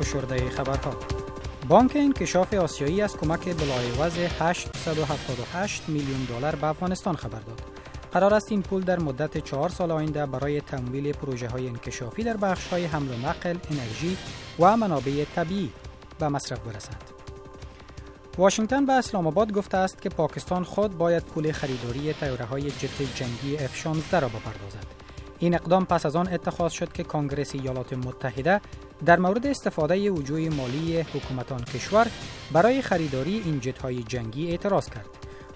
فشرده خبرها بانک انکشاف آسیایی از کمک بالای 878 میلیون دلار به افغانستان خبر داد. قرار است این پول در مدت چهار سال آینده برای تمویل پروژه های انکشافی در بخش های حمل و نقل، انرژی و منابع طبیعی به مصرف برسد. واشنگتن به اسلام آباد گفته است که پاکستان خود باید پول خریداری تیاره های جت جنگی F-16 را بپردازد. این اقدام پس از آن اتخاذ شد که کانگرس ایالات متحده در مورد استفاده وجوه مالی حکومتان کشور برای خریداری این جت های جنگی اعتراض کرد.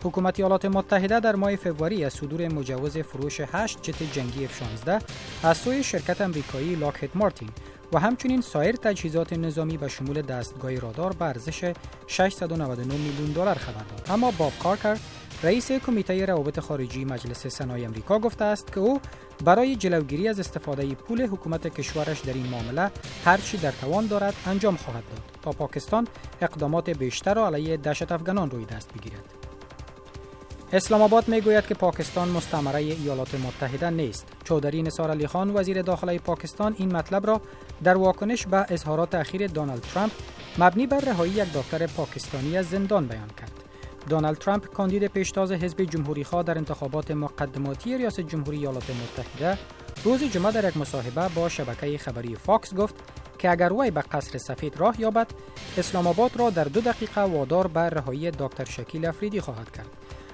حکومت ایالات متحده در ماه فوریه از صدور مجوز فروش 8 جت جنگی F-16 از سوی شرکت امریکایی لاکهید مارتین و همچنین سایر تجهیزات نظامی به شمول دستگاه رادار به ارزش 699 میلیون دلار خبر داد اما باب کارکر رئیس کمیته روابط خارجی مجلس سنای امریکا گفته است که او برای جلوگیری از استفاده پول حکومت کشورش در این معامله هرچی در توان دارد انجام خواهد داد تا پاکستان اقدامات بیشتر را علیه دهشت افغانان روی دست بگیرد اسلام آباد می گوید که پاکستان مستعمره ایالات متحده نیست. چودری نصار علی خان وزیر داخلی پاکستان این مطلب را در واکنش به اظهارات اخیر دونالد ترامپ مبنی بر رهایی یک دکتر پاکستانی از زندان بیان کرد. دونالد ترامپ کاندید پیشتاز حزب جمهوری خواه در انتخابات مقدماتی ریاست جمهوری ایالات متحده روز جمعه در یک مصاحبه با شبکه خبری فاکس گفت که اگر وی به قصر سفید راه یابد اسلام آباد را در دو دقیقه وادار به رهایی دکتر شکیل افریدی خواهد کرد.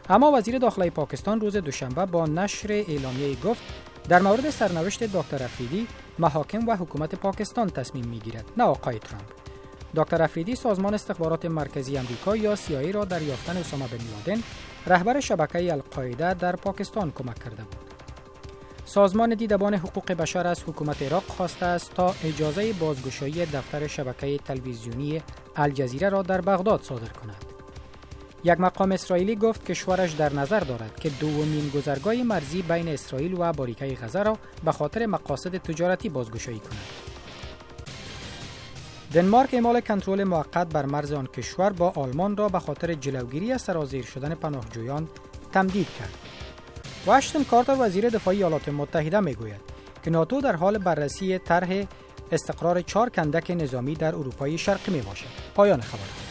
اما وزیر داخلی پاکستان روز دوشنبه با نشر اعلامیه گفت در مورد سرنوشت دکتر افریدی محاکم و حکومت پاکستان تصمیم می‌گیرد. نه آقای ترامپ. دکتر افریدی سازمان استخبارات مرکزی آمریکا یا سیایی را در یافتن اسامه بن لادن رهبر شبکه القاعده در پاکستان کمک کرده بود سازمان دیدبان حقوق بشر از حکومت عراق خواسته است تا اجازه بازگشایی دفتر شبکه تلویزیونی الجزیره را در بغداد صادر کند یک مقام اسرائیلی گفت کشورش در نظر دارد که دومین گذرگاه مرزی بین اسرائیل و باریکه غزه را به خاطر مقاصد تجارتی بازگشایی کند. دنمارک اعمال کنترل موقت بر مرز آن کشور با آلمان را به خاطر جلوگیری از سرازیر شدن پناهجویان تمدید کرد. واشنگتن کارتر وزیر دفاع ایالات متحده می‌گوید که ناتو در حال بررسی طرح استقرار چهار کندک نظامی در اروپای شرقی می باشد. پایان خبر